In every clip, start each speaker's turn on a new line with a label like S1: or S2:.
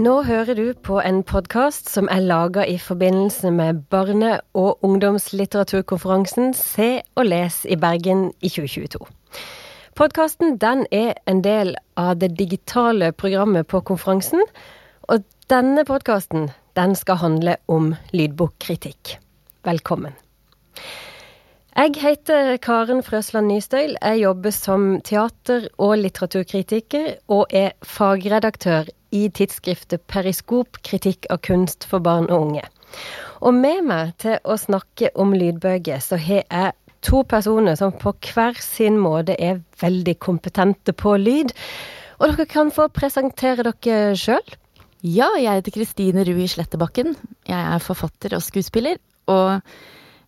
S1: Nå hører du på en podkast som er laga i forbindelse med barne- og ungdomslitteraturkonferansen Se og les i Bergen i 2022. Podkasten er en del av det digitale programmet på konferansen. Og denne podkasten den skal handle om lydbokkritikk. Velkommen. Jeg heter Karen Frøsland Nystøyl. Jeg jobber som teater- og litteraturkritiker, og er fagredaktør i tidsskriftet Periskop kritikk av kunst for barn og unge. Og med meg til å snakke om lydbøker, så har jeg to personer som på hver sin måte er veldig kompetente på lyd. Og dere kan få presentere dere sjøl.
S2: Ja, jeg heter Kristine Rui Slettebakken. Jeg er forfatter og skuespiller. Og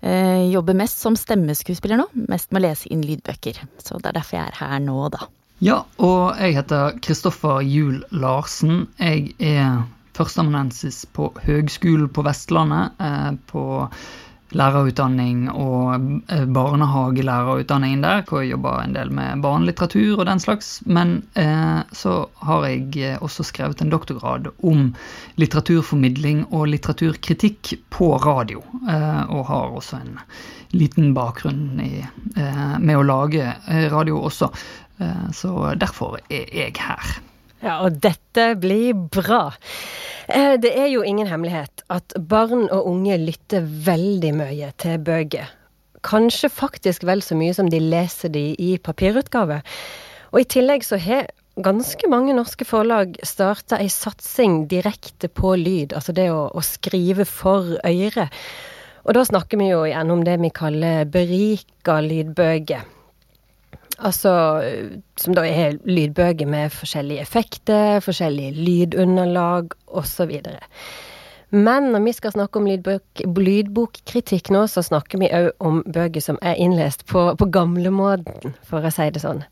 S2: jobber mest som stemmeskuespiller nå. Mest med å lese inn lydbøker. Så det er derfor jeg er her nå, da.
S3: Ja, og jeg heter Kristoffer Juel Larsen. Jeg er førsteamanuensis på Høgskolen på Vestlandet. Eh, på lærerutdanning og barnehagelærerutdanning barnehagelærerutdanningen der, hvor jeg jobber en del med barnelitteratur og den slags. Men eh, så har jeg eh, også skrevet en doktorgrad om litteraturformidling og litteraturkritikk på radio. Eh, og har også en liten bakgrunn i, eh, med å lage eh, radio også. så derfor er jeg her.
S1: Ja, og dette blir bra. Eh, det er jo ingen hemmelighet at barn og unge lytter veldig mye til bøker. Kanskje faktisk vel så mye som de leser de i papirutgave. Og i tillegg så har ganske mange norske forlag starta ei satsing direkte på lyd, altså det å, å skrive for øret. Og da snakker vi jo igjen om det vi kaller berika lydbøker. Altså, som da er lydbøker med forskjellige effekter, forskjellige lydunderlag osv. Men når vi skal snakke om lydbok, lydbokkritikk nå, så snakker vi òg om bøker som er innlest på, på gamlemåten, for å si det sånn.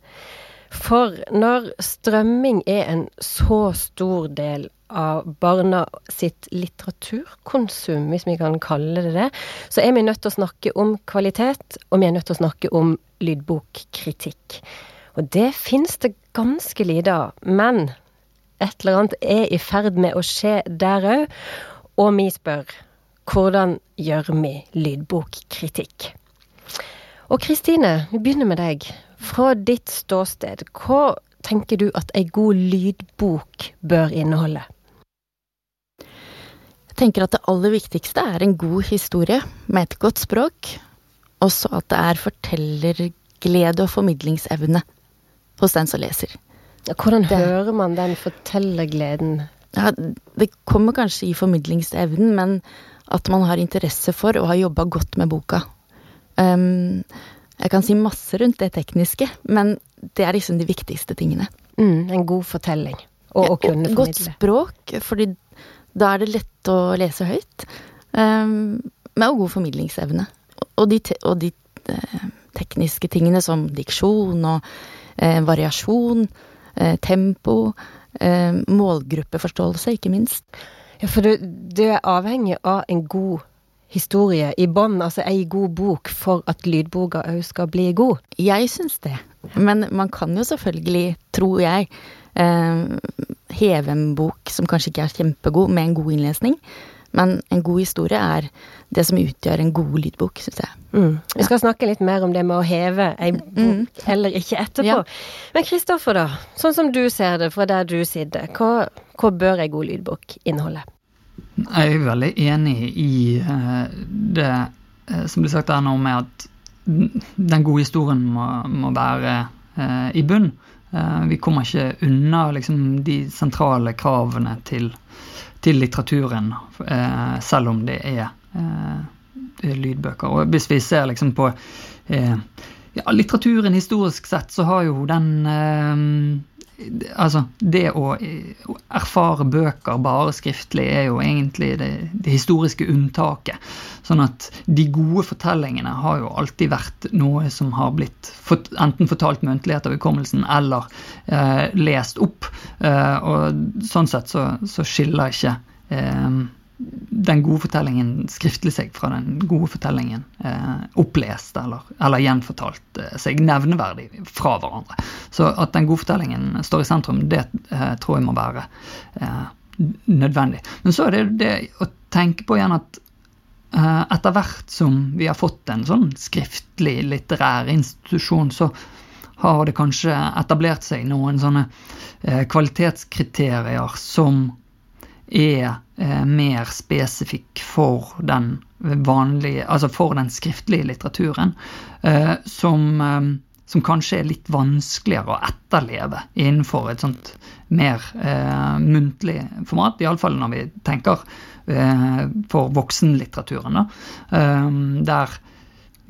S1: For når strømming er en så stor del av barna sitt litteraturkonsum, hvis vi kan kalle det det, så er vi nødt til å snakke om kvalitet, og vi er nødt til å snakke om lydbokkritikk. Og det fins det ganske lite av, men et eller annet er i ferd med å skje der òg, og vi spør hvordan gjør vi lydbokkritikk? Og Kristine, vi begynner med deg. Fra ditt ståsted, hva tenker du at ei god lydbok bør inneholde?
S2: Jeg tenker at det aller viktigste er en god historie med et godt språk. Også at det er fortellerglede og formidlingsevne hos den som leser.
S1: Ja, hvordan det, hører man den fortellergleden?
S2: Ja, det kommer kanskje i formidlingsevnen, men at man har interesse for og har jobba godt med boka. Um, jeg kan si masse rundt det tekniske, men det er liksom de viktigste tingene.
S1: Mm, en god fortelling. Og ja, å kunne formidle.
S2: Godt språk, fordi da er det lett å lese høyt. Um, med god formidlingsevne. Og de, te og de uh, tekniske tingene som diksjon og uh, variasjon, uh, tempo, målgruppeforståelse, ikke minst.
S1: Ja, for du, du er avhengig av en god historie i bånn, altså ei god bok, for at lydboka òg skal bli god?
S2: Jeg syns det. Men man kan jo selvfølgelig, tror jeg, eh, heve en bok som kanskje ikke er kjempegod, med en god innlesning. Men en god historie er det som utgjør en god lydbok, syns jeg.
S1: Mm. Vi skal snakke litt mer om det med å heve ei bok mm. eller ikke etterpå. Ja. Men Kristoffer, da. Sånn som du ser det fra der du sitter, hva, hva bør ei god lydbok inneholde?
S3: Jeg er veldig enig i uh, det uh, som blir sagt her nå med at den gode historien må, må være uh, i bunn. Eh, vi kommer ikke unna liksom, de sentrale kravene til, til litteraturen, eh, selv om eh, det er, lydbøker. Og hvis vi ser liksom på ja, litteraturen historisk sett, så har jo den Altså, det å erfare bøker bare skriftlig er jo egentlig det, det, historiske unntaket. Sånn at de gode fortellingene har jo alltid vært noe som har blitt fort, enten fortalt muntlig etter hukommelsen eller eh, lest opp. Eh, og sånn sett så, så skiller ikke eh, den gode fortellingen skriftlig seg fra den gode fortellingen eh, opplest eller, eller gjenfortalt eh, seg nevneverdig fra hverandre. Så at den gode fortellingen står i sentrum, det eh, tror jeg må være eh, nødvendig. Men så er det det å tenke på igjen at eh, etter hvert som vi har fått en sånn skriftlig litterær institusjon, så har det kanskje etablert seg noen sånne eh, kvalitetskriterier som er eh, mer spesifikk for den vanlige Altså for den skriftlige litteraturen, eh, som, eh, som, kanskje er litt vanskeligere å etterleve innenfor et sånt mer eh, muntlig format. Iallfall når vi tenker eh, for voksenlitteraturen, da. der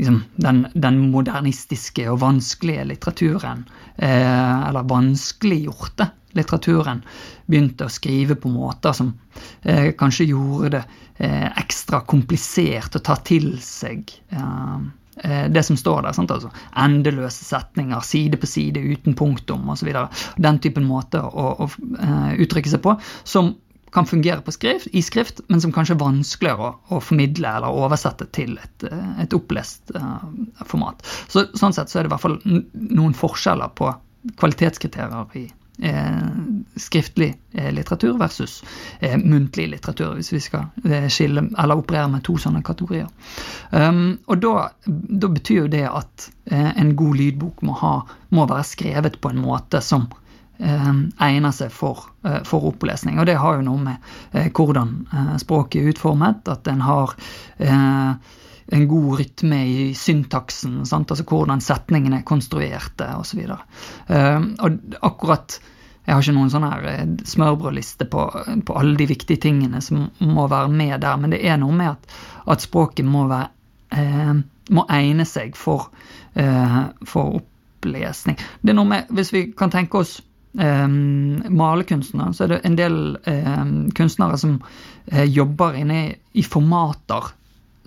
S3: liksom, den, den, modernistiske og vanskelige litteraturen, eh, eller vanskeliggjorte litteraturen, begynte å skrive på måter som eh, kanskje gjorde det eh, ekstra komplisert å ta til seg eh, eh, det som står der. Sant? Altså, endeløse setninger, side på side uten punktum osv. Den typen måter å, å uh, uttrykke seg på som kan fungere skrift, i skrift, men som kanskje er vanskeligere å, å formidle eller oversette til et, eh, et opplest uh, format. Så, sånn sett så er det i hvert fall noen forskjeller på kvalitetskriterier i eh, skriftlig eh, litteratur versus eh, muntlig litteratur, hvis vi skal eh, skille eller operere med to sånne kategorier. Um, og da, da, betyr jo det at en god lydbok må, ha, må være skrevet på en måte som Eh, egner seg for, eh, for, opplesning. Og det har jo noe med eh, hvordan språket er utformet, at en har en god rytme i syntaksen, sant? altså hvordan setningene er konstruerte osv. Og, og akkurat jeg har ikke noen sånn her smørbrødliste på, på, alle de viktige tingene som må være med der, men det er noe med at, at språket må, være, eh, må egne seg for, eh, for opplesning. Det er noe med, Hvis vi kan tenke oss um, malerkunstnere, så er det en del um, kunstnere som uh, jobber inne i formater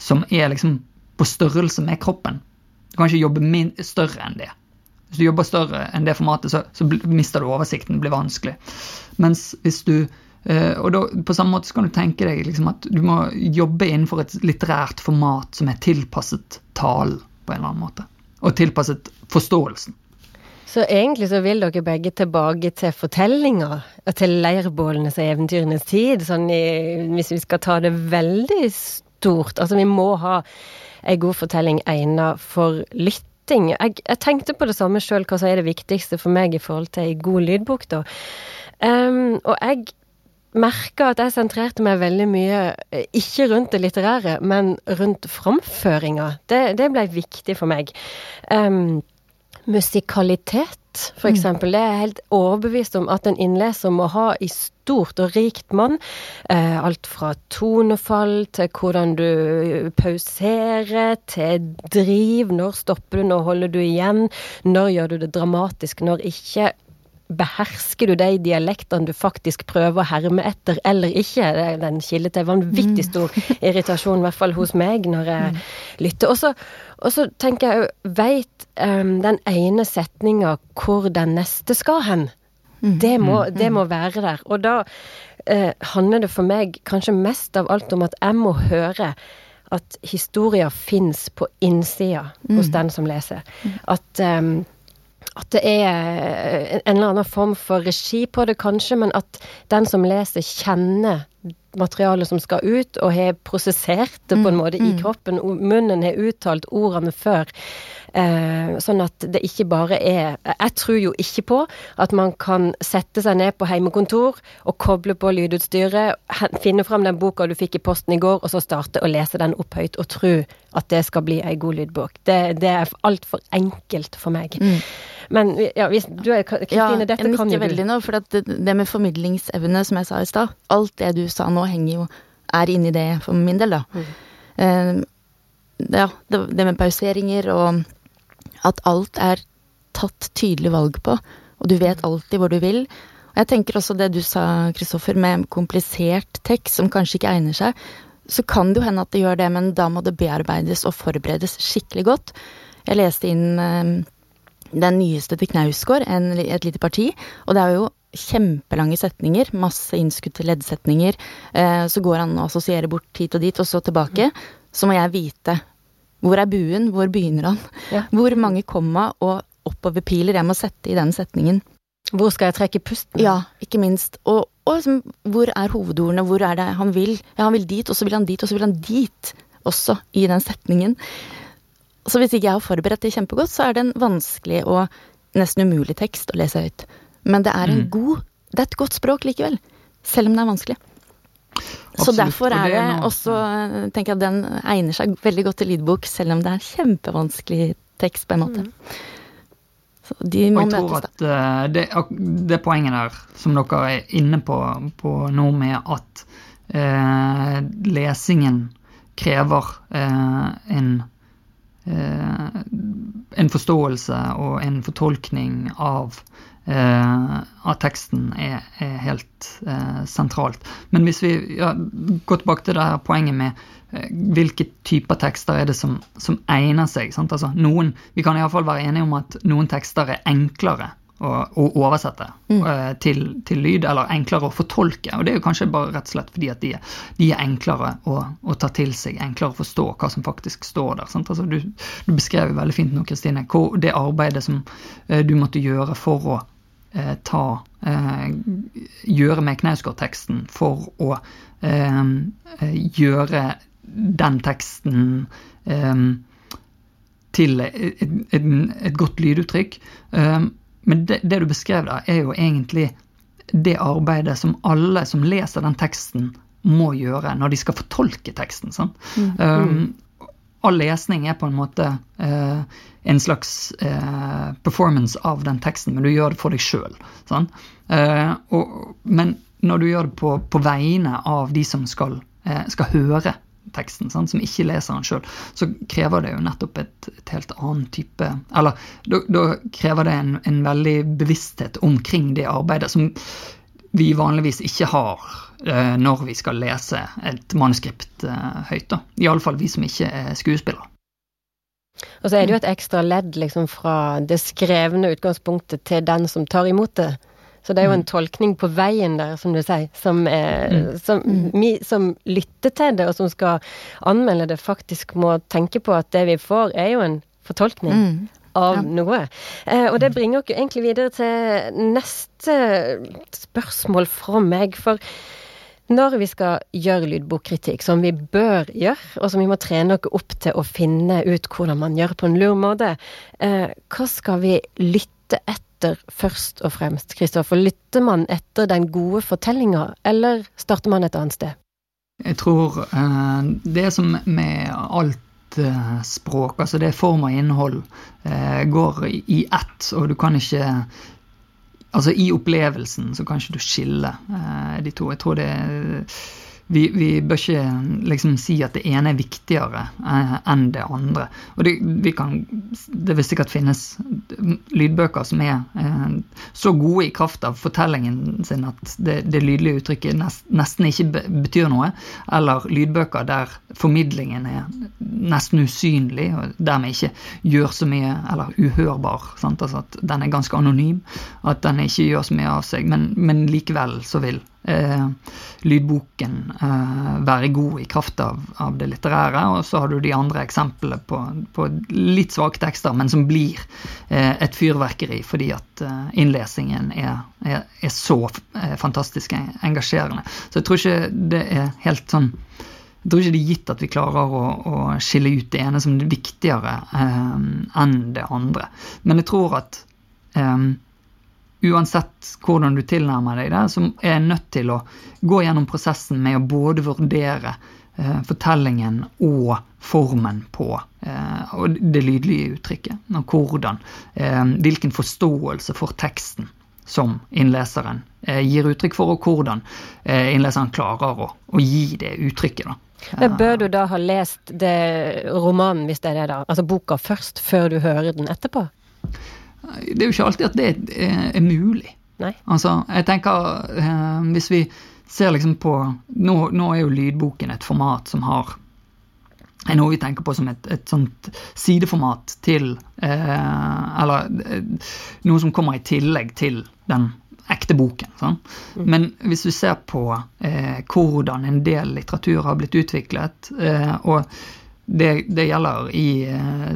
S3: som er liksom på størrelse med kroppen. Du kan ikke jobbe større enn det. Hvis du jobber større enn det formatet, så, så mister du oversikten, det blir vanskelig. Mens hvis du uh, og da, På samme måte kan du tenke deg liksom at du må jobbe innenfor et litterært format som er tilpasset talen, på en eller annen måte. Og tilpasset forståelsen.
S1: Så egentlig så vil dere begge tilbake til fortellinga, og til leirbålenes og eventyrenes tid, sånn i, hvis vi skal ta det veldig stort. Altså vi må ha ei god fortelling egnet for lytting. Jeg, jeg, tenkte på det samme sjøl, hva som er det viktigste for meg i forhold til ei god lydbok, da. Um, og jeg merka at jeg sentrerte meg veldig mye, eh, ikke rundt det litterære, men rundt framføringa. Det, det ble viktig for meg. Um, musikalitet, for mm. eksempel. Det er jeg helt overbevist om at en innleser må ha i stort og rikt monn. Eh, alt fra tonefall til hvordan du pauserer, til driv. Når stopper du, når holder du igjen? Når gjør du det dramatisk, når ikke? Behersker du de dialektene du faktisk prøver å herme etter, eller ikke? Det er Den kilde til vanvittig mm. stor irritasjon, i hvert fall hos meg, når jeg mm. lytter. Og så tenker jeg òg, veit um, den ene setninga hvor den neste skal hen? Mm. Det må, det må være der. Og da uh, handler det for meg kanskje mest av alt om at jeg må høre at historier fins på innsida hos den som leser. At um, at det er en eller annen form for regi på det, kanskje, men at den som leser, kjenner materialet som skal ut, og har prosessert det på en mm, måte i kroppen kroppen. Munnen har uttalt ordene før. Eh, sånn at det ikke bare er Jeg tror jo ikke på at man kan sette seg ned på heimekontor og koble på lydutstyret, finne fram den boka du fikk i posten i går, og så starte å lese den opphøyt og tro at det skal bli ei god lydbok. Det, det er altfor enkelt for meg. Mm. Men ja, hvis du er Kristine, ja, dette kan jo du. Jeg nikker
S2: veldig nå, for det, det med formidlingsevne, som jeg sa i stad, alt det du sa nå, henger jo er inni det for min del, da. Mm. Uh, ja, det, med pauseringer og at alt er tatt tydelig valg på, og du vet alltid hvor du vil. Og jeg tenker også det du sa, Kristoffer, med komplisert tekst som kanskje ikke egner seg. Så kan det jo hende at det gjør det, men da må det bearbeides og forberedes skikkelig godt. Jeg leste inn uh, den nyeste til Knausgård, et lite parti, og det er jo kjempelange setninger, masse innskutte leddsetninger, eh, så går han og assosierer bort hit og dit, og så tilbake. Så må jeg vite hvor er buen, hvor begynner han?
S1: Ja.
S2: Hvor mange komma og oppoverpiler jeg må sette i den setningen.
S1: Hvor skal jeg trekke pusten?
S2: Ja, ikke minst. Og, og liksom, hvor er hovedordene, hvor er det han vil? Ja, han vil dit, og så vil han dit, og så vil han dit også, i den setningen. Så hvis ikke jeg har forberedt det kjempegodt, så er det en vanskelig og nesten umulig tekst å lese høyt. Men det er en
S3: Mm.
S2: god Det er et godt språk likevel. Selv om det er vanskelig. Så derfor er
S3: det
S2: også eh, tenker jeg at den egner seg veldig godt til lydbok, selv om det er kjempevanskelig tekst, på en måte. Så de må
S3: jeg tror
S2: møtes, da.
S3: at eh, det, det poenget der som dere er inne på, på nå med at eh, lesingen krever eh, en eh, en forståelse og en fortolkning av av teksten er, er helt eh, sentralt. Men hvis vi ja, går tilbake til det her poenget med eh, hvilke typer tekster er det som, som egner seg. Sant? Altså, noen, vi kan iallfall være enige om at noen tekster er enklere å, oversette eh, til, til lyd, eller enklere å fortolke. Og det er jo kanskje bare rett og slett fordi at de de er enklere å, å ta til seg, enklere å forstå hva som faktisk står der. Sant? Altså, du, du beskrev jo veldig fint nå, Kristine, det arbeidet som eh, du måtte gjøre for å eh, ta eh, Gjøre med Knausgård-teksten for å eh, eh, gjøre den teksten eh, til et, et, et godt lyduttrykk. Um, men det, det du beskrev der, er jo egentlig det arbeidet som alle som leser den teksten, må gjøre når de skal fortolke teksten. sant? Um, all lesning er på en måte eh, en slags eh, performance av den teksten, men du gjør det for deg sjøl. Eh, men når du gjør det på, på vegne av de som skal, eh, skal høre teksten, sånn, som ikke leser den sjøl, så krever det jo nettopp et, et helt annen type Eller da krever det en, en veldig bevissthet omkring det arbeidet som vi vanligvis ikke har eh, når vi skal lese et manuskript eh, høyt. da. Iallfall vi som ikke er skuespillere.
S1: Og så er det jo et ekstra ledd liksom fra det skrevne utgangspunktet til den som tar imot det. Så det er jo en tolkning på veien der, som du sier, som, er, som vi som lytter til det, og som skal anmelde det, faktisk må tenke på at det vi får, er jo en fortolkning
S2: Mm.
S1: av
S2: Ja.
S1: noe. Eh, og det bringer oss egentlig videre til neste spørsmål fra meg. For når vi skal gjøre lydbokkritikk, som vi bør gjøre, og som vi må trene oss opp til å finne ut hvordan man gjør på en lur måte, eh, hva skal vi lytte etter først og fremst, Kristoffer? Lytter man etter den gode fortellinga, eller starter man et annet sted?
S3: Jeg tror eh, det som med alt eh, språk, altså det er form og innhold, eh, går i, ett, og du kan ikke Altså i opplevelsen så kan ikke du skille eh, de to. Jeg tror det vi, vi bør ikke liksom si at det ene er viktigere eh, enn det andre. Og det, vi kan, det vil sikkert finnes lydbøker som er eh, så gode i kraft av fortellingen sin at det, det lydlige uttrykket nest, nesten ikke be, betyr noe. Eller lydbøker der formidlingen er nesten usynlig og dermed ikke gjør så mye, eller uhørbar. Sant? Altså at den er ganske anonym, at den ikke gjør så mye av seg, men, men likevel så vil lydboken eh, være god i kraft av, av, det litterære. Og så har du de andre eksemplene på, på litt svake tekster, men som blir eh, et fyrverkeri fordi at eh, innlesingen er, er, er så eh, fantastisk engasjerende. Så jeg tror ikke det er helt sånn jeg tror ikke det er gitt at vi klarer å, å skille ut det ene som er viktigere eh, enn det andre. Men jeg tror at eh, uansett hvordan du tilnærmer deg det, så er jeg nødt til å gå gjennom prosessen med å både vurdere eh, fortellingen og formen på eh, og det lydlige uttrykket. Og hvordan, eh, hvilken forståelse for teksten som innleseren eh, gir uttrykk for, og hvordan eh, innleseren klarer å, å gi det uttrykket. da.
S1: Men bør du da ha lest romanen, hvis det er det, da, altså boka først, før du hører den etterpå?
S3: Det er jo ikke alltid at det er, er mulig.
S1: Nei.
S3: Altså, jeg tenker eh, Hvis vi ser liksom på nå, nå, er jo lydboken et format som har er noe vi tenker på som et, et sånt sideformat til eh, Eller eh, noe som kommer i tillegg til den ekte boken. Sånn. Men hvis du ser på eh, hvordan en del litteratur har blitt utviklet, eh, og det, det, gjelder i eh,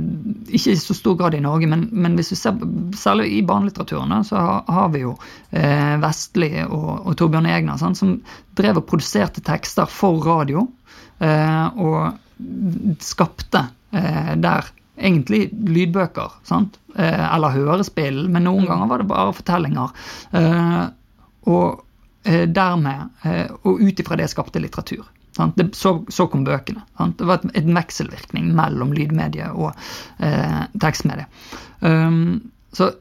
S3: Ikke i så stor grad i Norge, men, men hvis vi ser særlig i barnelitteraturen, så har, har, vi jo eh, Vestli og, og Torbjørn Egner sant, som drev og produserte tekster for radio, eh, og skapte eh, der egentlig lydbøker, sant? Eh, eller hørespill, men noen mm. ganger var det bare fortellinger. Eh, og dermed Og ut ifra det skapte litteratur. Det, så, så, kom bøkene. Sant? Det var en et vekselvirkning mellom lydmediet og eh, tekstmediet. Um, så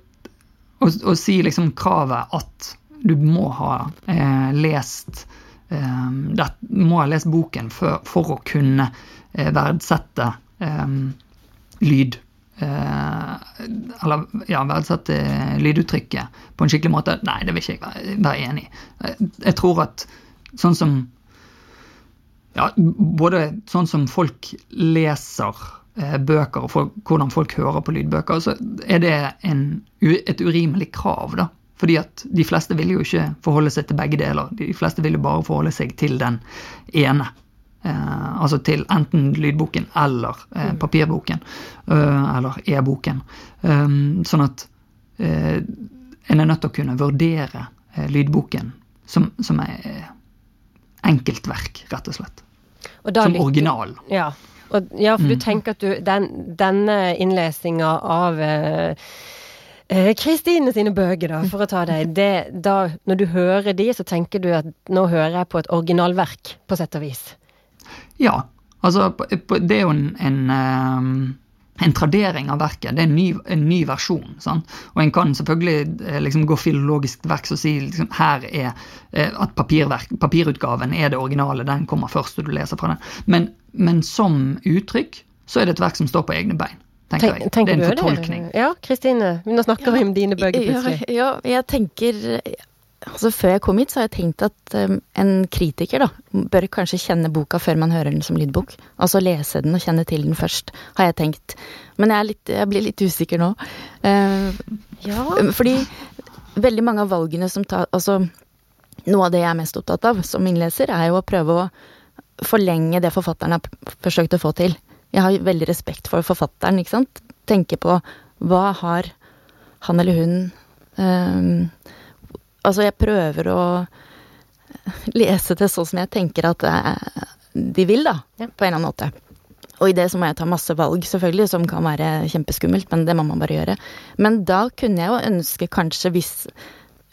S3: å, si liksom kravet at du må ha eh, lest eh, det, må ha lest boken for, for å kunne verdsette lyd eh, Eller ja, verdsette lyduttrykket på en skikkelig måte. Nei, det vil ikke jeg være enig i. Jeg tror at sånn som ja, både sånn som folk leser eh, bøker, og hvordan folk hører på lydbøker, så er det en, et urimelig krav, da. Fordi at de fleste vil jo ikke forholde seg til begge deler. De fleste vil jo bare forholde seg til den ene. Eh, altså til enten lydboken eller eh, mm. papirboken. Eh, eller e-boken. Um, sånn at eh, en er nødt til å kunne vurdere eh, lydboken som, som er enkeltverk, rett og slett. Som original.
S1: Ja. Og, ja, for mm. du tenker at du, den, denne innlesinga av Kristine sine bøker, da, for å ta deg. Det, da, når du hører de, så tenker du at nå hører jeg på et originalverk, på sett og vis.
S3: Ja. Altså, det er jo en, en, ehm, en tradering av verket. Det er en ny, en ny versjon. Sant? Og en kan selvfølgelig eh, liksom, gå filologisk til verks og si liksom, her er eh, at papirutgaven er det originale. Den kommer først, og du leser fra den. Men, men som uttrykk så er det et verk som står på egne bein. tenker jeg.
S1: Tenker
S3: det
S1: er en fortolkning. Ja, Kristine. Nå snakker vi ja, om dine bøker plutselig.
S2: Ja, ja, jeg tenker Altså Før jeg kom hit, så har jeg tenkt at um, en kritiker da, bør kanskje kjenne boka før man hører den som lydbok. Altså lese den og kjenne til den først, har jeg tenkt. Men jeg, litt, jeg blir litt usikker nå. Uh, ja. Fordi veldig mange av valgene som tar Altså, noe av det jeg er mest opptatt av som innleser, er jo å prøve å forlenge det forfatteren har forsøkt å få til. Jeg har veldig respekt for forfatteren, ikke sant. Tenke på hva har han eller hun um, Altså, jeg prøver å lese det sånn som jeg tenker at eh, de vil, da. Ja. På en eller annen måte. Og i det så må jeg ta masse valg, selvfølgelig, som kan være kjempeskummelt, men det må man bare gjøre. Men da kunne jeg jo ønske kanskje, hvis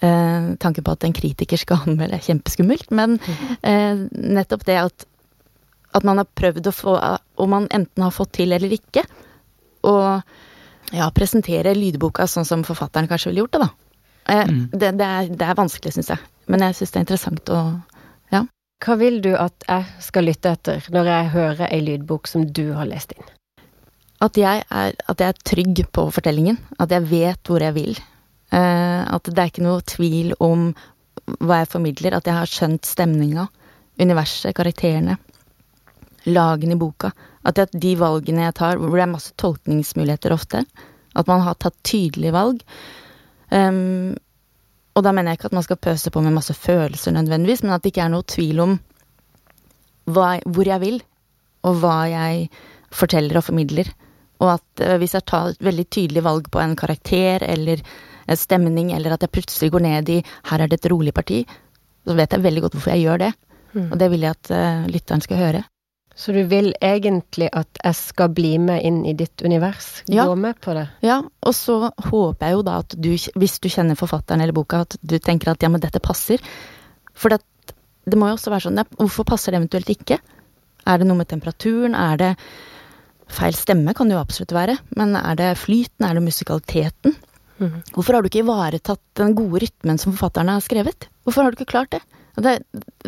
S2: eh, tanke på at en kritiker skal anmelde er kjempeskummelt, men eh, nettopp det at, at man har prøvd å få Om man enten har fått til eller ikke, og ja, presentere lydboka sånn som forfatteren kanskje ville gjort det, da. Eh, mm. Det, det, er, det, er, vanskelig, syns jeg. Men jeg syns det er interessant å Ja.
S1: Hva vil du at jeg skal lytte etter når jeg hører ei lydbok som du har lest inn?
S2: At jeg er, at jeg er trygg på fortellingen. At jeg vet hvor jeg vil. Uh, at det er ikke noe tvil om hva jeg formidler. At jeg har skjønt stemninga, universet, karakterene, lagene i boka. At jeg, de valgene jeg tar, hvor det er masse tolkningsmuligheter ofte, at man har tatt tydelige valg, Um, og da mener jeg ikke at man skal pøse på med masse følelser nødvendigvis, men at det ikke er noe tvil om hva, hvor jeg vil, og hva jeg forteller og formidler. Og at uh, hvis jeg tar et veldig tydelig valg på en karakter eller en stemning, eller at jeg plutselig går ned i 'her er det et rolig parti', så vet jeg veldig godt hvorfor jeg gjør det. Mm. Og det vil jeg at uh, lytteren skal høre.
S1: Så du vil egentlig at jeg skal bli med inn i ditt univers? Gå ja. med på det?
S2: Ja, og så håper jeg jo da at du, hvis du kjenner forfatteren eller boka, at du tenker at ja, men dette passer. For det, det må jo også være sånn, ja, hvorfor passer det eventuelt ikke? Er det noe med temperaturen? Er det Feil stemme kan det jo absolutt være, men er det flyten? Er det musikaliteten? Mm. Hvorfor har du ikke ivaretatt den gode rytmen som forfatterne har skrevet? Hvorfor har du ikke klart det? det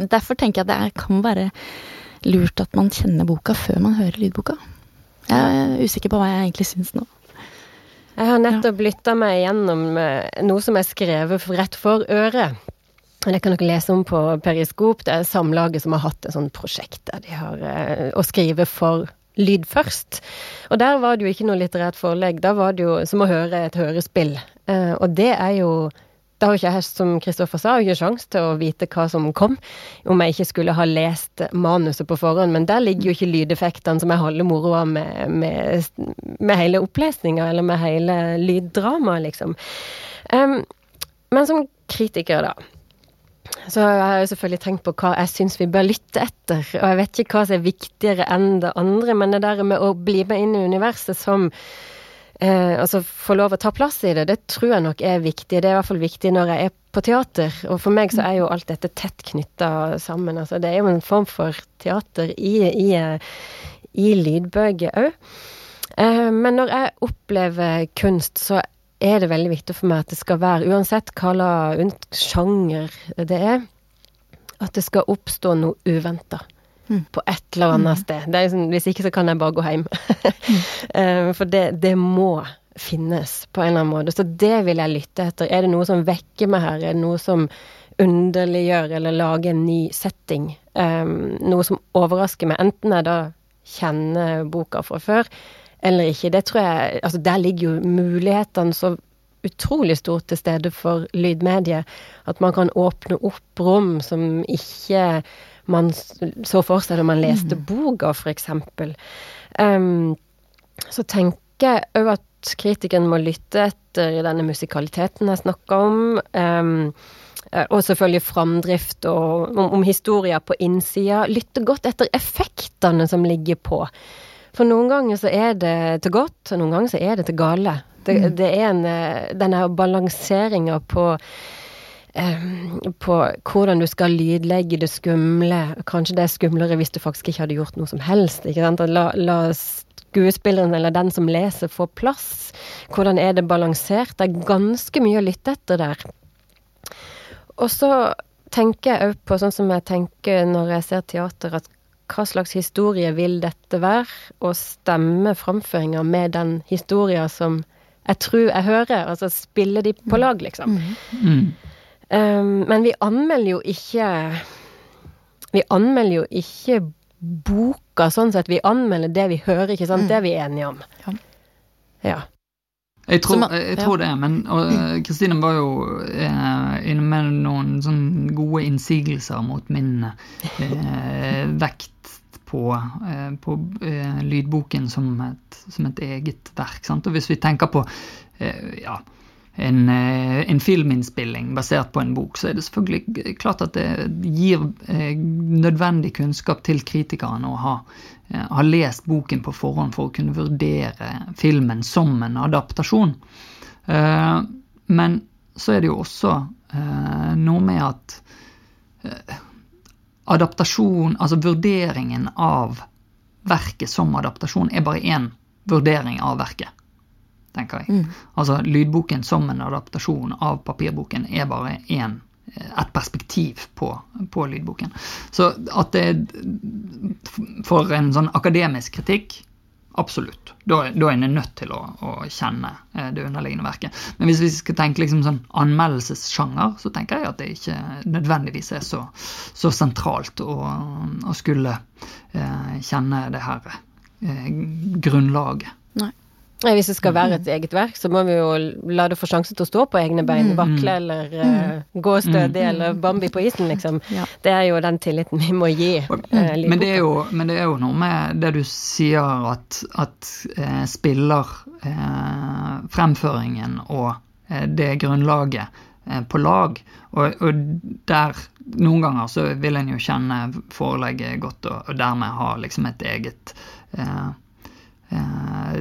S2: derfor tenker jeg at det kan være lurt at man kjenner boka før man hører lydboka. Jeg er usikker på hva jeg egentlig syns nå.
S1: Jeg har nettopp lytta meg gjennom eh, noe som er skrevet rett for øret. Det kan dere lese om på Periskop. Det er Samlaget som har hatt et sånt prosjekt der de har eh, å skrive for lyd først. Og der var det jo ikke noe litterært forlegg. Da var det jo som å høre et hørespill. Eh, og det er jo da har ikke jeg, som Kristoffer sa, ikke sjanse til å vite hva som kom, om jeg ikke skulle ha lest manuset på forhånd. Men der ligger jo ikke lydeffektene som er halve moroa med, med, med, hele opplesninga, eller med hele lyddramaet, liksom. Um, men som kritiker, da. Så jeg har jo selvfølgelig tenkt på hva jeg syns vi bør lytte etter. Og jeg vet ikke hva som er viktigere enn det andre, men det der med å bli med inn i universet som eh, altså få lov å ta plass i det, det tror jeg nok er viktig. Det er i hvert fall viktig når jeg er på teater. Og for meg så er jo alt dette tett knytta sammen. Altså det er jo en form for teater i, i, i lydbøker òg. Eh, men når jeg opplever kunst, så er det veldig viktig for meg at det skal være, uansett hva sjanger det er, at det skal oppstå noe uventa. Mm. På et eller annet mm. sted. Liksom, hvis ikke så kan jeg bare gå hjem. mm. For det, det, må finnes på en eller annen måte. Så det vil jeg lytte etter. Er det noe som vekker meg her? Er det noe som underliggjør eller lager en ny setting? Um, noe som overrasker meg. Enten jeg da kjenner boka fra før, eller ikke. Det tror jeg Altså, der ligger jo mulighetene så utrolig stort til stede for lydmediet. At man kan åpne opp rom som ikke man så for seg da man leste mm. boka, f.eks. Um, så tenker jeg òg at kritikeren må lytte etter denne musikaliteten jeg snakka om. Um, og selvfølgelig framdrift og om, om historier på innsida. Lytte godt etter effektene som ligger på. For noen ganger så er det til godt, og noen ganger så er det til gale. Det, mm. det er en, eh, denne balanseringa på på hvordan du skal lydlegge det skumle. Kanskje det er skumlere hvis du faktisk ikke hadde gjort noe som helst. ikke sant? La, la skuespilleren eller den som leser, få plass. Hvordan er det balansert? Det er ganske mye å lytte etter der. Og så tenker jeg òg på, sånn som jeg tenker når jeg ser teater, at hva slags historie vil dette være? Og stemme framføringa med den historia som jeg tror jeg hører. Altså spille de på lag, liksom. Mm. Mm. Um, men vi anmelder jo ikke Vi anmelder jo ikke boka sånn sett. Vi anmelder det vi hører, ikke sant. Mm. Det er vi enige om. Ja.
S3: ja. Jeg tror, man, jeg tror det, men Kristine var jo eh, inne med noen sånn gode innsigelser mot min eh, vekt på, eh, på eh, lydboken som et, som et, eget verk. Sant? Og hvis vi tenker på eh, ja, en, eh, en, filminnspilling basert på en bok, så er det selvfølgelig klart at det gir eh, nødvendig kunnskap til kritikerne å ha, eh, ha, lest boken på forhånd for å kunne vurdere filmen som en adaptasjon. Men så er det jo også noe med at adaptasjon, altså vurderingen av verket som adaptasjon, er bare én vurdering av verket tenker jeg. Mm. Altså lydboken som en adaptasjon av papirboken er bare én et perspektiv på, på, lydboken. Så at det For en sånn akademisk kritikk Absolutt. Da, da er en nødt til å, å, kjenne eh, det underliggende verket. Men hvis vi skal tenke liksom sånn anmeldelsessjanger, så tenker jeg at det ikke nødvendigvis er så, så sentralt å, å skulle eh, kjenne det her eh, grunnlaget.
S1: Hvis det skal være et eget verk, så må vi jo la det få sjanse til å stå på egne bein. Mm. Vakle eller uh, gå stødig eller Bambi på isen, liksom. Ja. Det er jo den tilliten vi må gi. Uh,
S3: men, det jo, men, det er jo, noe med det du sier, at, at uh, spiller fremføringen og det grunnlaget på lag. Og, og, der Noen ganger så vil en jo kjenne forelegget godt, og, og dermed ha liksom et eget eh, eh,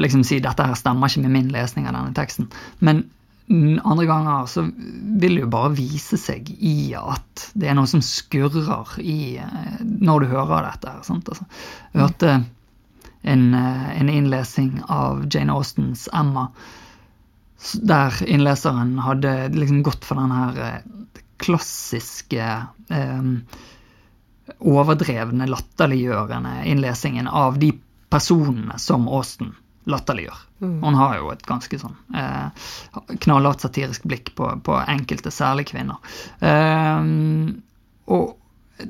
S3: liksom si dette her stemmer ikke med min lesning av denne teksten. Men andre ganger så vil det jo bare vise seg i at det er noe som skurrer i eh, når du hører dette. her, sant? Altså, jeg hørte en, eh, en innlesing av Jane Austens 'Emma', der innleseren hadde liksom gått for den her eh, klassiske eh, overdrevne, latterliggjørende innlesingen av de personene som Austen latterliggjør. Mm. Hun har jo et ganske sånn eh, knallhardt satirisk blikk på, på, enkelte, særlig kvinner. Eh, og,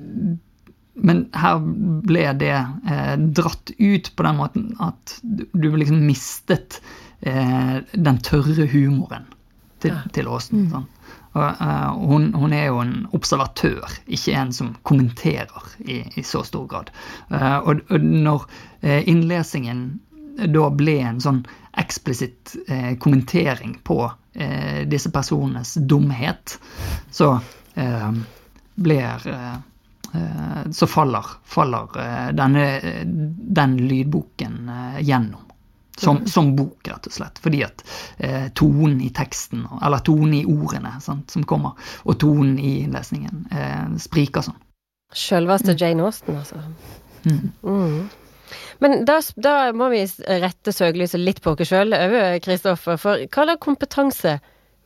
S3: men her ble det eh, dratt ut på den måten at du, liksom mistet eh, den tørre humoren til, til Åsen. Sånn. Uh, hun, hun, er jo en observatør, ikke en som kommenterer i, i så stor grad. Uh, og, og, når uh, innlesingen da ble en sånn eksplisitt kommentering på disse personenes dumhet, så blir Så faller, faller denne, den lydboken gjennom. Som, mm. som, bok, rett og slett. Fordi at eh, tonen i teksten, eller tonen i ordene sant, som kommer, og tonen i innlesningen eh, spriker sånn.
S1: Sjølveste mm. Jane Austen, altså. Mm. Mm. Men da, da, må vi rette søkelyset litt på oss sjøl, Kristoffer. For hva slags kompetanse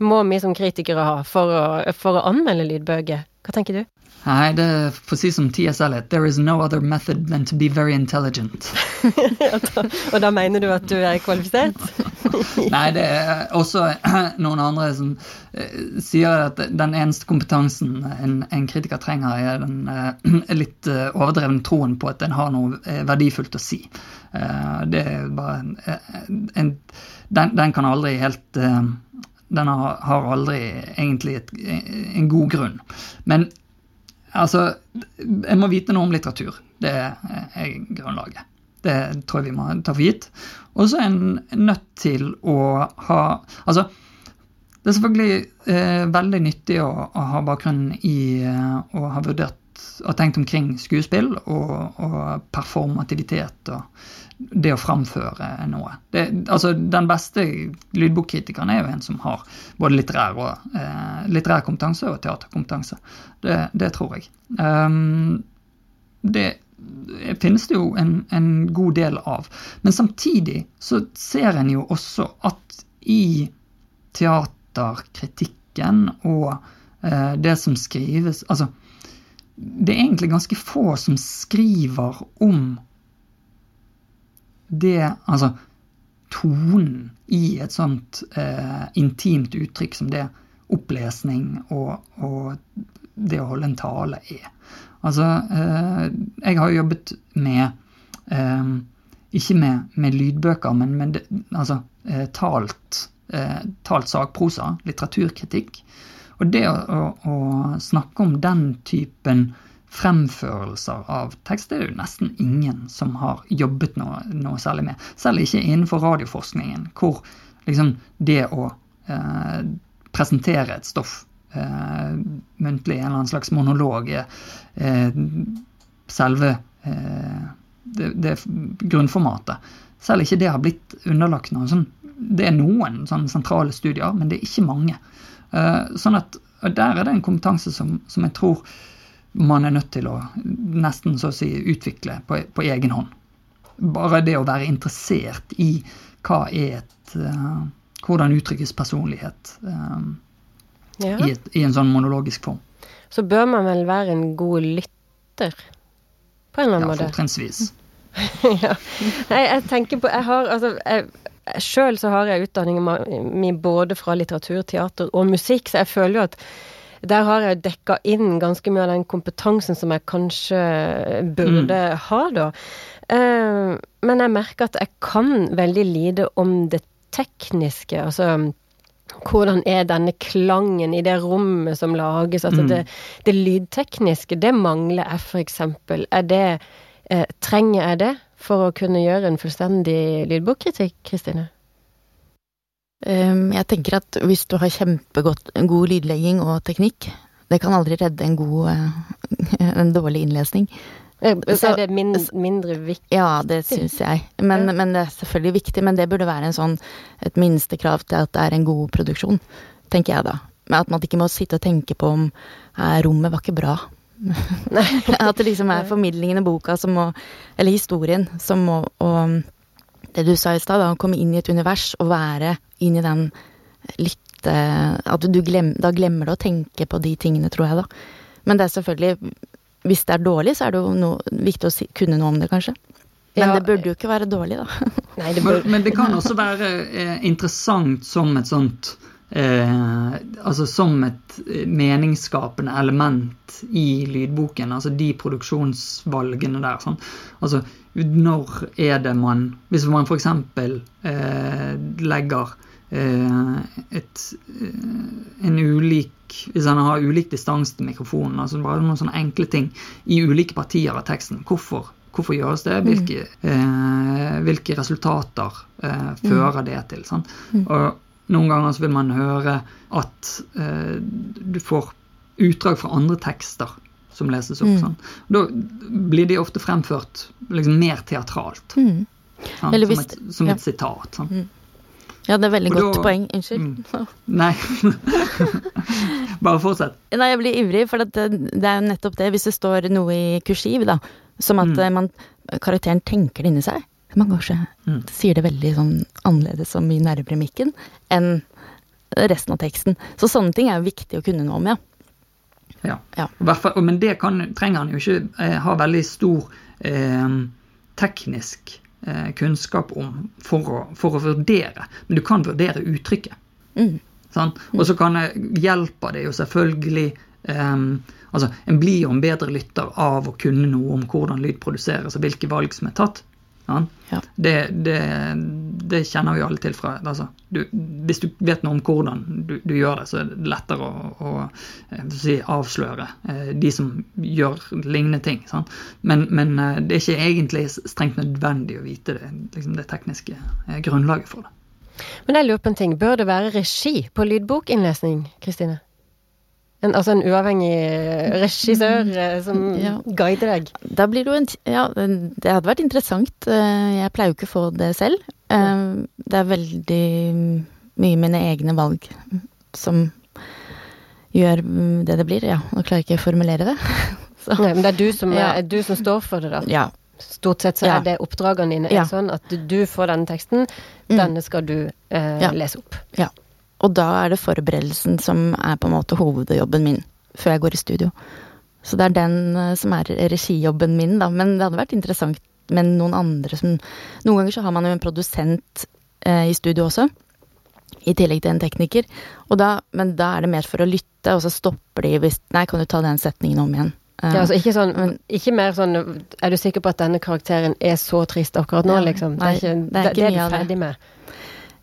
S1: må vi som kritikere ha for å, for å anmelde lydbøker? Hva tenker du?
S3: Nei, det er for å si som T.S. Eliot, there is no other method than to be very intelligent.
S1: og da mener du at du er kvalifisert?
S3: Nei, det er også noen andre som uh, sier at den eneste kompetansen en, en kritiker trenger, er den uh, litt uh, overdrevne troen på at en har noe verdifullt å si. det er bare en, en den, den, kan aldri helt den har, har aldri egentlig et, en god grunn. Men Altså, jeg må vite noe om litteratur. Det er grunnlaget. Det tror jeg vi må ta for gitt. Og så er en nødt til å ha Altså, det er selvfølgelig eh, veldig nyttig å, å, ha bakgrunn i eh, å ha vurdert og tenkt omkring skuespill og, og performativitet og det å framføre noe. Det, altså, den beste lydbokkritikeren er jo en som har både litterær, og, eh, litterær kompetanse og teaterkompetanse. Det, det tror jeg. Um, det finnes det jo en, en, god del av. Men samtidig så ser en jo også at i teaterkritikken og eh, det som skrives Altså, det er egentlig ganske få som skriver om det Altså tonen i et sånt eh, intimt uttrykk som det opplesning og, og, det å holde en tale er. Altså, eh, jeg har jobbet med eh, Ikke med, med, lydbøker, men med altså, eh, talt, eh, talt sakprosa, litteraturkritikk. Og det å, å, snakke om den typen fremførelser av tekst det er det jo nesten ingen som har jobbet noe, noe særlig med. Selv ikke innenfor radioforskningen, hvor liksom det å eh, presentere et stoff eh, muntlig, en eller annen slags monolog, eh, selve eh, det, det, grunnformatet. Selv ikke det har blitt underlagt noen sånn Det er noen sånne sentrale studier, men det er ikke mange. Eh, sånn at der er det en kompetanse som, som jeg tror man er nødt til å nesten så å si utvikle på, på egen hånd. Bare det å være interessert i hva er et uh, Hvordan uttrykkes personlighet uh, ja. i, et, i, en sånn monologisk form.
S1: Så bør man vel være en god lytter, på en eller annen
S3: ja,
S1: måte?
S3: Fortrinnsvis.
S1: ja. Jeg, jeg, tenker på Jeg har altså Sjøl så har jeg utdanningen min både fra litteratur, teater og musikk, så jeg føler jo at der har jeg dekka inn ganske mye av den kompetansen som jeg kanskje burde mm. ha, da. Uh, men jeg merker at jeg kan veldig lite om det tekniske. Altså hvordan er denne klangen i det rommet som lages? Altså mm. det, det, lydtekniske, det mangler jeg f.eks. Er det eh, Trenger jeg det for å kunne gjøre en fullstendig lydbokkritikk, Kristine?
S2: Um, jeg tenker at hvis du har kjempegodt god lydlegging og teknikk, det kan aldri redde en god eh, en dårlig innlesning.
S1: Eh, så er det min, mindre viktig?
S2: Ja, det syns jeg. Men, ja. men, det er selvfølgelig viktig. Men det burde være en sånn, et minstekrav til at det er en god produksjon, tenker jeg da. Men at man ikke må sitte og tenke på om rommet var ikke bra. At det liksom er formidlingen i boka som må Eller historien som må og, det du sa i stad, å komme inn i et univers og være inn i den lytte At du glem, da glemmer du å tenke på de tingene, tror jeg, da. Men det er selvfølgelig Hvis det er dårlig, så er det jo noe, viktig å si, kunne noe om det, kanskje. Men ja, det burde jo ikke være dårlig, da.
S3: Nei, det burde... men, det kan også være eh, interessant som et sånt eh, Altså som et meningsskapende element i lydboken. Altså de produksjonsvalgene der. Sånn. Altså når er det man Hvis man f.eks. Eh, legger eh, et, eh, en ulik Hvis han har ulik distanse til mikrofonen, altså bare noen sånne enkle ting i ulike partier av teksten. Hvorfor, hvorfor gjøres det? Hvilke, eh, hvilke resultater eh, fører det til? Sant? Og noen ganger så vil man høre at eh, du får utdrag fra andre tekster som leses opp. sant? Da blir de ofte fremført liksom mer teatralt.
S2: Mm. Sånn,
S3: Som, et, som
S2: ja.
S3: et sitat. Sant?
S2: Ja, det er veldig
S3: Og
S2: godt
S3: da-
S2: poeng. Unnskyld.
S3: Mm. Nei. Bare fortsett.
S2: Nei, jeg blir ivrig, for det, det er jo nettopp det. Hvis det står noe i kursiv, da, som at
S3: Mm.
S2: eh, man, karakteren tenker det inni seg Man kanskje
S3: Mm.
S2: sier det veldig sånn annerledes og mye nærmere mikken enn resten av teksten. Så sånne ting er jo viktig å kunne noe om, ja.
S3: Ja.
S2: Ja.
S3: Men det kan, trenger han jo ikke eh, ha veldig stor eh, teknisk eh, kunnskap om for å, for å vurdere. Men du kan vurdere uttrykket.
S2: Mm.
S3: Sånn? Og så kan det, hjelper det jo selvfølgelig Um, altså En blir jo en bedre lytter av å kunne noe om hvordan lyd produseres og hvilke valg som er tatt.
S2: Ja.
S3: Det, det, det kjenner vi alle til fra altså, du, Hvis du vet noe om hvordan du, du gjør det, så er det lettere å, å eh, si, avsløre eh, de som gjør lignende ting. Sant? Men, men eh, det er ikke egentlig strengt nødvendig å vite det, liksom det tekniske grunnlaget for det.
S1: Men jeg lurer på en ting. Bør det være regi på lydbokinnlesning, Kristine? En, altså en uavhengig regissør eh, som
S2: Ja.
S1: guider deg?
S2: Da blir det jo en Ja, det hadde vært interessant. Eh, Jeg pleier jo ikke å få det selv. Eh, Det er veldig mye mine egne valg som gjør det det blir. Ja, nå klarer jeg ikke å formulere det. Så,
S1: Nei, men det er du som,
S2: Ja.
S1: er du som står for det, da.
S2: ja.
S1: Stort sett så
S2: Ja.
S1: er det oppdragene dine
S2: Ja.
S1: er sånn at du, får denne teksten,
S2: Mm.
S1: denne skal du eh,
S2: Ja.
S1: lese opp.
S2: Ja. Og da er det forberedelsen som er på en måte hovedjobben min før jeg går i studio. Så det er den eh, som er regijobben min, da. Men det hadde vært interessant med noen andre som Noen ganger så har man jo en produsent eh, i studio også. I tillegg til en tekniker. Og da, men da er det mer for å lytte, og så stopper de hvis Nei, kan du ta den setningen om igjen? Eh,
S1: Ja, altså ikke sånn
S2: men-
S1: Ikke mer sånn Er du sikker på at denne karakteren er så trist akkurat nå, liksom?
S2: nei,
S1: det er ikke
S2: det er ikke
S1: det er
S2: mye
S1: du
S2: det.
S1: ferdig med.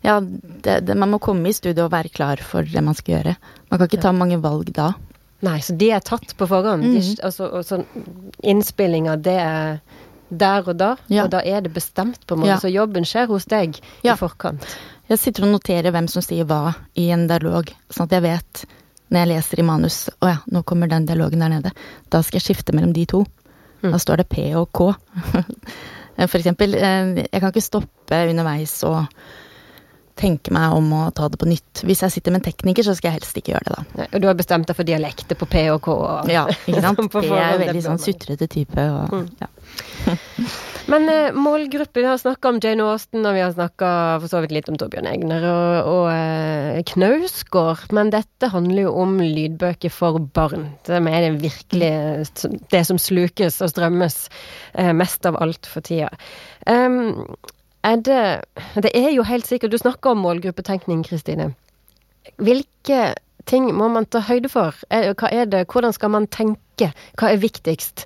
S2: Ja det, det, man må komme i studio og være klar for det man skal gjøre. Man kan ikke ta mange valg da.
S1: Nei, så de er tatt på forhånd. De,
S2: altså,
S1: altså, og innspillinga, det er der og da,
S2: Ja.
S1: og da er det bestemt, på en måte.
S2: Ja.
S1: Så jobben skjer hos deg
S2: Ja.
S1: i forkant.
S2: Jeg sitter og noterer hvem som sier hva i en dialog, sånn at jeg vet når jeg leser i manus Å ja, nå kommer den dialogen der nede. Da skal jeg skifte mellom de to.
S1: Mm.
S2: Da står det P og K. For eksempel. eh, Jeg kan ikke stoppe underveis og tenke meg om å ta det på nytt. Hvis jeg sitter med en tekniker, så skal jeg helst ikke gjøre det, da.
S1: Nei, Og du har bestemt deg for dialekter på P og K. Og,
S2: Ja, ikke sant? P er jo veldig sånn sutrete type og
S1: Mm.
S2: ja.
S1: Men eh, målgruppe, vi har snakka om Jane Austen, og vi har snakka for så vidt litt om Torbjørn Egner og, og eh, Knausgård. Men dette handler jo om lydbøker for barn. Det er det virkelig det som slukes og strømmes eh, mest av alt for tida. Um, er det Det er jo helt sikkert Du snakker om målgruppetenkning, Kristine. Hvilke ting må man ta høyde for? Hva er det, hvordan skal man tenke? Hva er viktigst?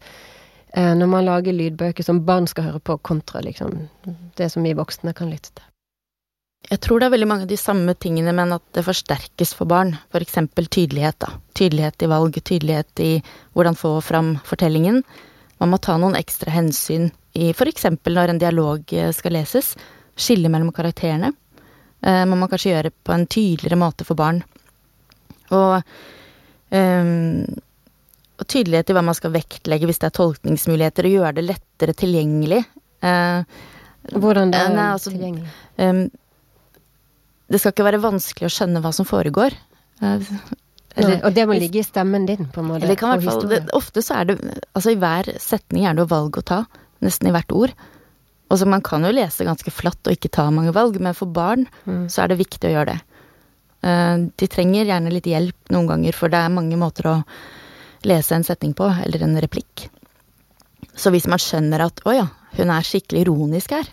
S1: eh, når man lager lydbøker som barn skal høre på, kontra liksom det som vi voksne kan lytte til.
S2: Jeg tror det er veldig mange av de samme tingene, men at det forsterkes for barn. For eksempel tydelighet, da. Tydelighet i valg, tydelighet i hvordan få fram fortellingen. Man må ta noen ekstra hensyn i eksempel når en dialog eh, skal leses. Skille mellom karakterene. Eh, man kanskje gjøre på en tydeligere måte for barn. Og, eh, og tydelighet i hva man skal vektlegge hvis det er tolkningsmuligheter, og gjøre det lettere tilgjengelig. Eh,
S1: Hvordan det
S2: Eh,
S1: er
S2: nei, altså,
S1: tilgjengelig.
S2: Eh, det skal ikke være vanskelig å skjønne hva som foregår. Uh,
S1: Nei, og det må ligge i stemmen din, på en måte.
S2: eller det kan
S1: og
S2: fall, det, ofte så er det Altså i hver setning er det jo valg å ta. Nesten i hvert ord. Og så Man kan jo lese ganske flatt og ikke ta mange valg, men for barn
S1: Mm.
S2: så er det viktig å gjøre det. Uh, de trenger gjerne litt hjelp noen ganger, for det er mange måter å lese en setning på, eller en replikk. Så hvis man skjønner at 'å ja, hun er skikkelig ironisk her',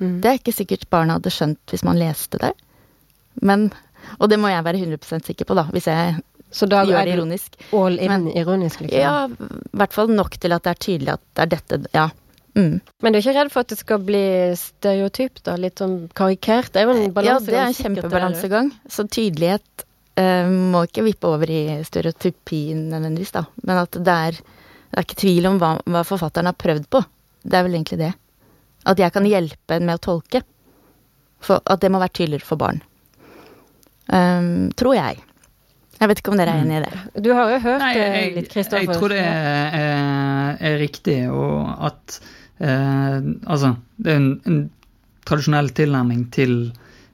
S1: Mm.
S2: det er ikke sikkert barna hadde skjønt hvis man leste det. Men Og det må jeg være 100% sikker på, da, hvis jeg
S1: Så da
S2: gjør det ironisk.
S1: all in
S2: Men-
S1: ironisk, liksom?
S2: Ja, i hvert fall nok til at det er tydelig at det er dette Ja, Mm.
S1: Men du er ikke redd for at det skal bli stereotypt, da? Litt sånn karikert? Det er jo en
S2: Ja, det er en
S1: sikkert, det er det.
S2: kjempebalansegang. Så tydelighet eh, må ikke vippe over i stereotypien nødvendigvis, da. Men at det er, det er ikke tvil om hva, hva forfatteren har prøvd på. Det er vel egentlig det. At jeg kan hjelpe en med å tolke. For at det må være tydeligere for barn. Um, tror jeg. Jeg vet ikke om dere er enig i det.
S1: Du har jo hørt
S3: Nei,
S1: eh,
S3: jeg,
S1: litt,
S3: jeg tror det er, er, er riktig, og at eh, Altså, det er en, en tradisjonell tilnærming til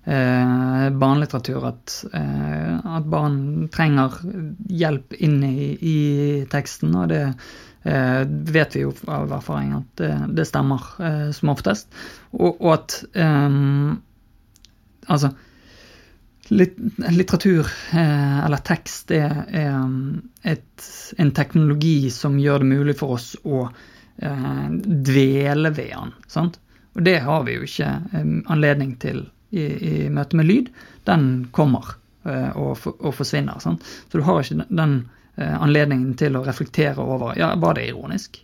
S3: eh, barnelitteratur at, eh, at barn trenger hjelp inn i, i teksten, og det eh, vet vi jo av erfaring at det, det stemmer eh, som oftest. Og, og at eh, Altså litteratur, eh, eller tekst, er, et, en teknologi som gjør det mulig for oss å eh, dvele ved den. Sant? Og det har vi jo ikke eh, anledning til i, i møte med lyd. Den kommer og, og forsvinner. Sant? Så du har ikke den, anledningen til å reflektere over ja, var det ironisk.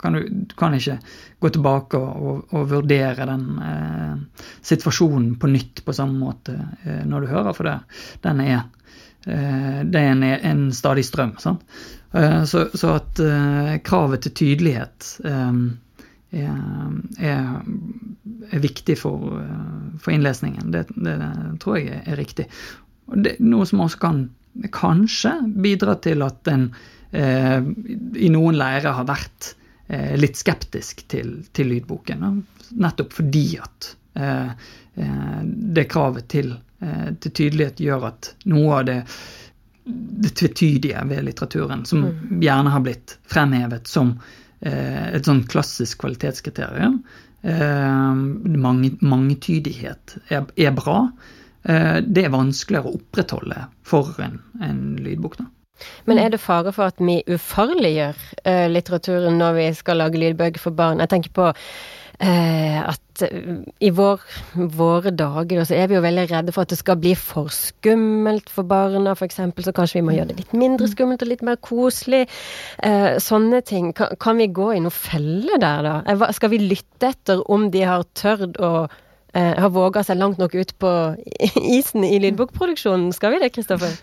S3: Kan du, du kan ikke gå tilbake og, og, og vurdere den eh, situasjonen på nytt på samme måte eh, når du hører, for det, den er, eh, det er en, en stadig strøm. Eh, så, så at eh, kravet til tydelighet eh, er, er, viktig for, for innlesningen. Det, det tror jeg er, riktig. Det noe som også kan kanskje bidra til at en eh, i noen leirer har vært litt skeptisk til, til lydboken. Nettopp fordi at eh, eh, det kravet til, eh, til tydelighet gjør at noe av det, det tvetydige ved litteraturen, som gjerne har blitt fremhevet som eh, et sånn klassisk kvalitetskriterium, eh, mange, mangetydighet er, er bra. Eh, det er vanskeligere å opprettholde for en, en lydbok. da.
S1: Men er det fare for at vi ufarliggjør uh, litteraturen når vi skal lage lydbøker for barn? Jeg tenker på uh, at eh, i vår, våre dager så er vi jo veldig redde for at det skal bli for skummelt for barna, f.eks. Så kanskje vi må gjøre det litt mindre skummelt og litt mer koselig. Uh, sånne ting. Kan, kan vi gå i noen felle der, da? Skal vi lytte etter om de har tørt å har våga seg langt nok ut på isen i lydbokproduksjonen? Skal vi det, Kristoffer?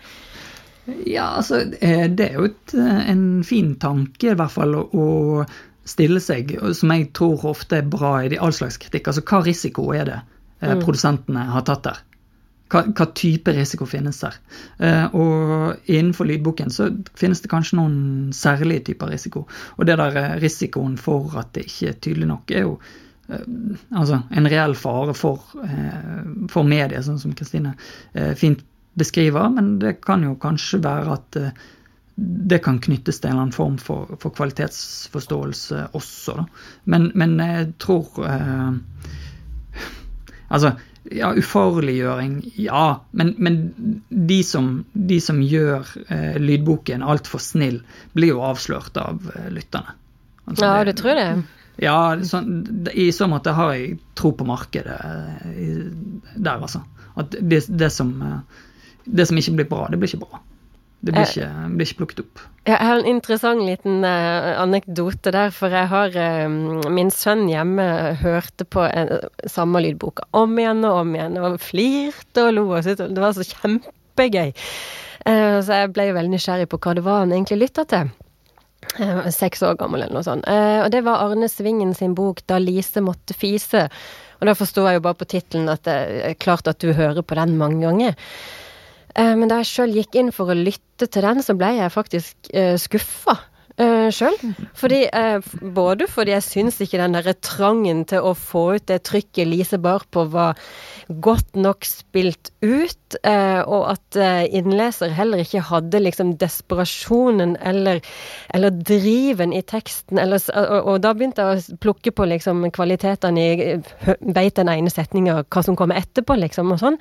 S3: Ja, altså, eh, det er jo et, eh, en fin tanke, i hvert fall, å- stille seg, som jeg tror ofte er bra i de all slags kritikk. Altså, hva risiko er det mm. produsentene har tatt der? Hva, hva type risiko finnes der? Eh, og innenfor lydboken så finnes det kanskje noen særlige typer risiko. Og det der eh, risikoen for at det ikke er tydelig nok, er jo eh, altså en reell fare for, eh, for mediet, sånn som Kristine eh, fint beskriver, men det kan jo kanskje være at eh, det kan knyttes til en eller annen form for, for kvalitetsforståelse også. Da. Men, men jeg tror eh, Altså, ja, ufarliggjøring, ja. Men, men de, som, de som gjør eh, lydboken altfor snill, blir jo avslørt av eh, lytterne. Altså,
S1: Ja,
S3: det-
S1: du tror det?
S3: ja, sånn, I så måte har jeg tro på markedet eh, der, altså. At det, det, som, eh, det som ikke blir bra, det blir ikke bra. Det blir
S1: Eh.
S3: ikke, blir ikke plukket opp.
S1: Jeg har en interessant liten eh, anekdote der, for jeg har eh, Min sønn hjemme hørte på en, samme lydboka om igjen og om igjen, og flirte og lo og syntes det var så kjempegøy. Så jeg ble veldig nysgjerrig på hva det var han egentlig lytta til. Seks år gammel eller noe sånt. Og det var Arne Svingen sin bok 'Da Lise måtte fise'. Og da forsto jeg jo bare på tittelen at det er klart at du hører på den mange ganger. Eh, Men da jeg sjøl gikk inn for å lytte til den, så ble jeg faktisk uh, skuffa uh, sjøl. Eh, både fordi jeg syns ikke den derre trangen til å få ut det trykket Lise bar på, var godt nok spilt ut, uh, og at uh, innleser heller ikke hadde liksom desperasjonen eller, eller driven i teksten. Eller, og, og da begynte jeg å plukke på liksom kvalitetene i Veit den ene setninga hva som kommer etterpå, liksom, og sånn.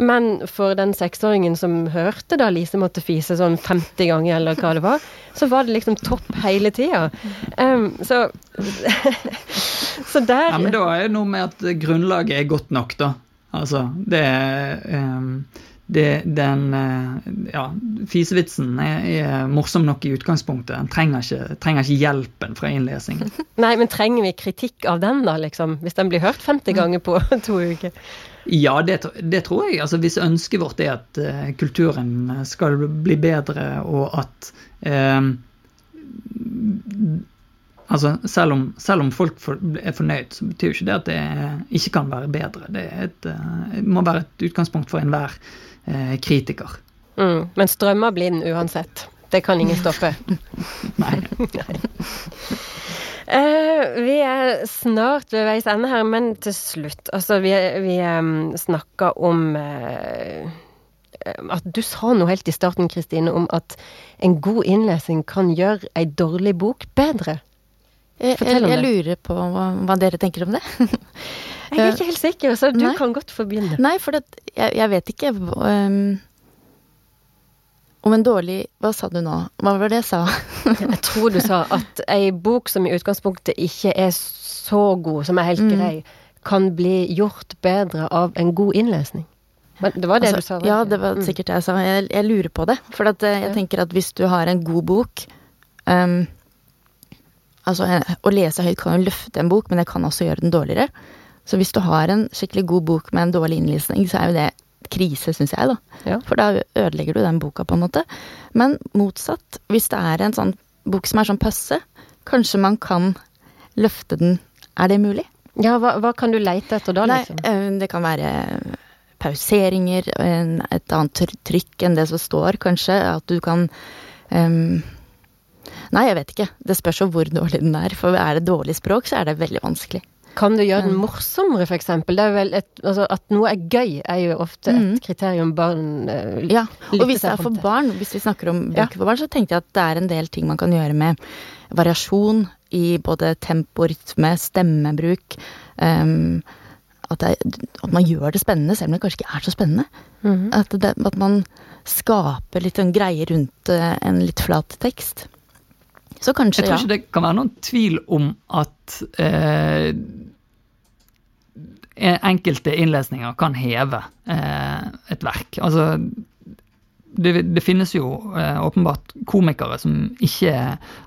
S1: Men for den seksåringen som hørte da Lise måtte fise sånn 50 ganger, eller hva det var, så var det liksom topp hele tida. Um, så Så der
S3: Ja, men da er det noe med at grunnlaget er godt nok, da. Altså, det ehm, det, den ja, Fisevitsen er, er, morsom nok i utgangspunktet. Den trenger ikke, trenger ikke hjelpen fra innlesingen.
S1: Nei, men trenger vi kritikk av den, da, liksom? Hvis den blir hørt 50 ganger på to uker?
S3: Ja, det, det tror jeg. Altså, hvis ønsket vårt er at uh, kulturen skal bli bedre, og at uh, Altså, selv om, selv om, folk er fornøyd, så betyr jo ikke det at det ikke kan være bedre. Det, et, det må være et utgangspunkt for enhver eh, kritiker.
S1: Mm, men strømmer blir den uansett. Det kan ingen stoppe.
S3: Nei.
S1: Nei. Uh, vi er snart ved veis ende her, men til slutt. Altså, vi, vi um, snakka om at Du sa noe helt i starten, Kristine, om at en god innlesing kan gjøre ei dårlig bok bedre.
S2: Jeg, jeg, jeg lurer på hva, hva, dere tenker om det.
S1: jeg er ikke helt sikker, så du Nei. kan godt få begynne.
S2: Nei, for det, jeg, jeg, vet ikke um, om en dårlig Hva sa du nå? Hva var det jeg sa?
S1: jeg tror du sa at ei bok som i utgangspunktet ikke er så god, som er helt mm. grei, kan bli gjort bedre av en god innlesning. Men det var det altså, du sa?
S2: Ja, det var mm. sikkert det jeg sa. Jeg, jeg lurer på det. For at, eh, jeg ja. tenker at hvis du har en god bok um, Altså, å lese høyt kan jo løfte en bok, men det kan også gjøre den dårligere. Så hvis du har en skikkelig god bok med en dårlig innlysning, så er jo det krise, syns jeg, da. Ja. For da ødelegger du den boka, på en måte. Men motsatt, hvis det er en sånn bok som er sånn passe, kanskje man kan løfte den. Er det mulig?
S1: Ja, hva, hva kan du leite etter da, liksom?
S2: Nei, eh, det kan være pauseringer, et annet trykk enn det som står, kanskje. At du kan um, Nei, jeg vet ikke. Det spørs jo hvor dårlig den er. For er det dårlig språk, så er det veldig vanskelig.
S1: Kan du gjøre den morsommere, f.eks.? Altså, at noe er gøy, er jo ofte et mm. kriterium barn uh,
S2: Ja, og hvis det er for barn, hvis vi snakker om bøker ja. for barn, så tenkte jeg at det er en del ting man kan gjøre med variasjon i både tempo, rytme, stemmebruk. Um, at, det, at, man gjør det spennende, selv om det kanskje ikke er så spennende. Mm. At, det, at, man skaper litt en greie rundt uh, en litt flat tekst. Så kanskje,
S3: ja. Jeg tror ikke det kan være noen tvil om at eh, enkelte innlesninger kan heve eh, et verk. Altså det, det, finnes jo eh, åpenbart komikere som ikke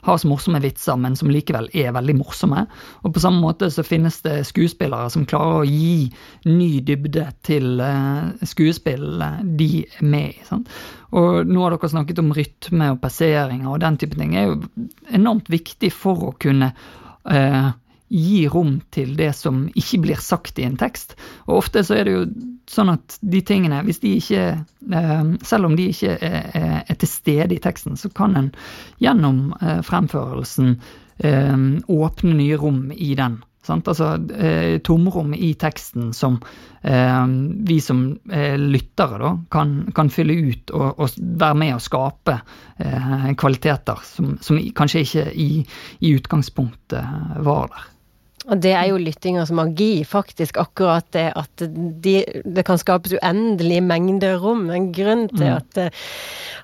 S3: har så morsomme vitser, men som likevel er veldig morsomme. Og på samme måte så finnes det skuespillere som klarer å gi ny dybde til eh, skuespill de er med i. Sant? Og nå har dere snakket om rytme og passeringer, og den type ting er jo enormt viktig for å kunne eh, gi rom til det som ikke blir sagt i en tekst. Og ofte så er det jo sånn at de tingene, hvis de ikke eh, Selv om de ikke er, til stede i teksten, så kan en gjennom eh, fremførelsen eh, åpne nye rom i den. Sant? Altså tomrom i teksten som vi som lyttere da, kan, kan fylle ut og, og, være med å skape kvaliteter som, som kanskje ikke i, i utgangspunktet var der.
S1: Og det er jo lyttingas magi, faktisk, akkurat det at de, det kan skapes uendelige mengder rom. En grunn til mm. at,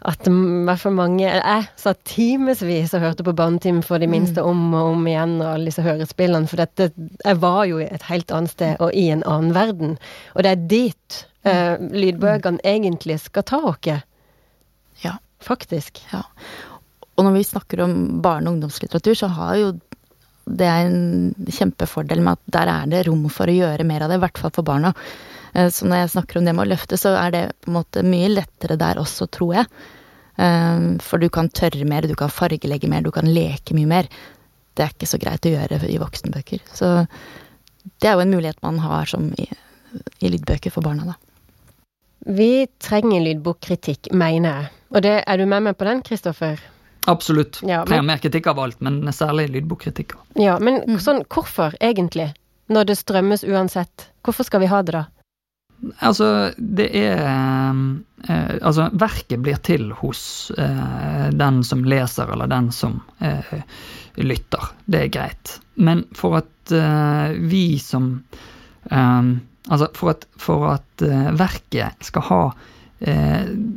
S1: at i hvert fall mange Jeg satt timevis og hørte på Barnetimen for de minste mm. om og om igjen, og alle disse hørespillene, for dette Jeg var jo et helt annet sted og i en annen verden. Og det er dit uh, lydbøkene egentlig skal ta oss.
S2: Ja.
S1: Faktisk.
S2: Ja. Og når vi snakker om barne- og ungdomslitteratur, så har jo det er en kjempefordel med at der er det rom for å gjøre mer av det, i hvert fall for barna. Eh, så når jeg snakker om det med å løfte, så er det på en måte mye lettere der også, tror jeg. Eh, for du kan tørre mer, du kan fargelegge mer, du kan leke mye mer. Det er ikke så greit å gjøre i voksenbøker. Så det er jo en mulighet man har som i, i lydbøker for barna, da.
S1: Vi trenger lydbokkritikk, mener jeg. Og det, er du med meg på den, Kristoffer?
S3: Absolutt. Ja, men, mer kritikk av alt, men særlig lydbokkritikker.
S1: Ja, men mm. sånn, hvorfor egentlig? Når det strømmes uansett. Hvorfor skal vi ha det, da?
S3: Altså, det er eh, Altså, verket blir til hos eh, den som leser, eller den som eh, lytter. Det er greit. Men for at eh, vi som eh, Altså, for at, for at eh, verket skal ha Eh,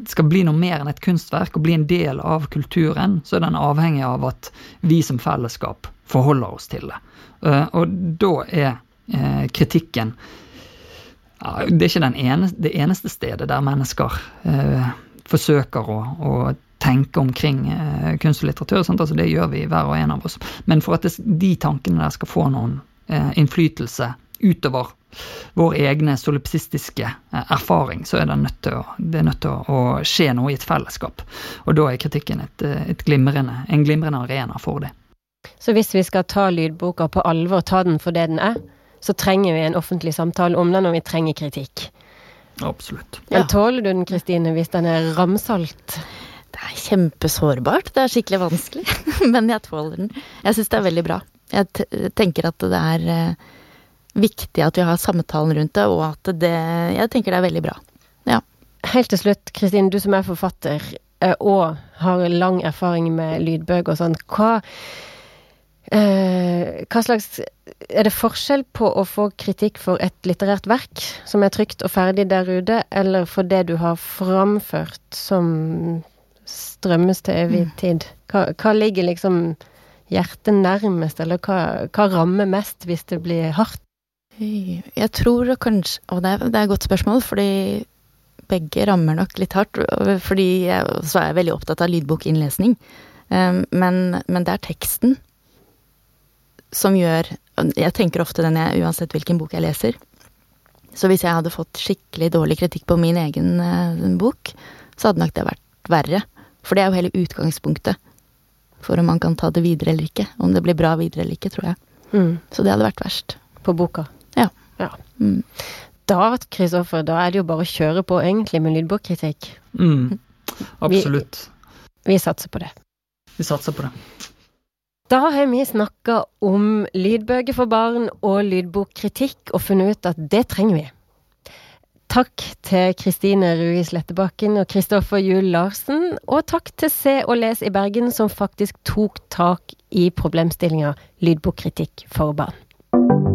S3: skal bli noe mer enn et kunstverk og bli en del av kulturen, så er den avhengig av at vi som fellesskap forholder oss til det. Eh, og da er eh, kritikken Det er ikke eneste, det eneste stedet der mennesker eh, forsøker å, å, tenke omkring eh, kunst og litteratur. Altså, det gjør vi hver og en av oss. Men for at de tankene der skal få noen eh, innflytelse utover vår egne solipsistiske eh, erfaring, så er det nødt til å, det nødt til å, skje noe i et fellesskap. Og da er kritikken et, eh, et glimrende, en glimrende arena for det.
S1: Så hvis vi skal ta lydboka på alvor, ta den for det den er, så trenger vi en offentlig samtale om den, og vi trenger kritikk.
S3: Absolutt.
S1: Men tåler du den, Kristine, hvis den er ramsalt?
S2: Det er kjempesårbart. Det er skikkelig vanskelig. Men jeg tåler den. Jeg syns det er veldig bra. Jeg tenker at det er uh, viktig at vi har samtalen rundt det, og at det Jeg tenker det er veldig bra. Ja.
S1: Helt til slutt, Kristin, du som er forfatter uh, og har lang erfaring med lydbøker og sånn. Hva Eh, hva slags Er det forskjell på å få kritikk for et litterært verk som er trygt og ferdig der ute, eller for det du har framført som strømmes til evig mm. tid? Hva, hva ligger liksom hjertet nærmest, eller hva, hva, rammer mest hvis det blir hardt?
S2: Jeg tror kanskje Og det er, det er et godt spørsmål, fordi begge rammer nok litt hardt. Fordi jeg, så er jeg veldig opptatt av lydbokinnlesning. Um, men, men det er teksten som gjør Jeg tenker ofte den jeg, uansett hvilken bok jeg leser. Så hvis jeg hadde fått skikkelig dårlig kritikk på min egen uh, bok, så hadde nok det vært verre. For det er jo hele utgangspunktet for om man kan ta det videre eller ikke. Om det blir bra videre eller ikke, tror jeg. Mm. Så det hadde vært verst.
S1: På boka? Ja. Mm. Da, Kristoffer, da er det jo bare å kjøre på egentlig med lydbokkritikk.
S3: Mm. Absolutt.
S1: Vi, vi satser på det.
S3: Vi satser på det.
S1: Da har vi snakka om lydbøker for barn og lydbokkritikk, og funnet ut at det trenger vi. Takk til Kristine Rui Slettebakken og Kristoffer Juel Larsen, og takk til Se og Les i Bergen, som faktisk tok tak i problemstillinga lydbokkritikk for barn.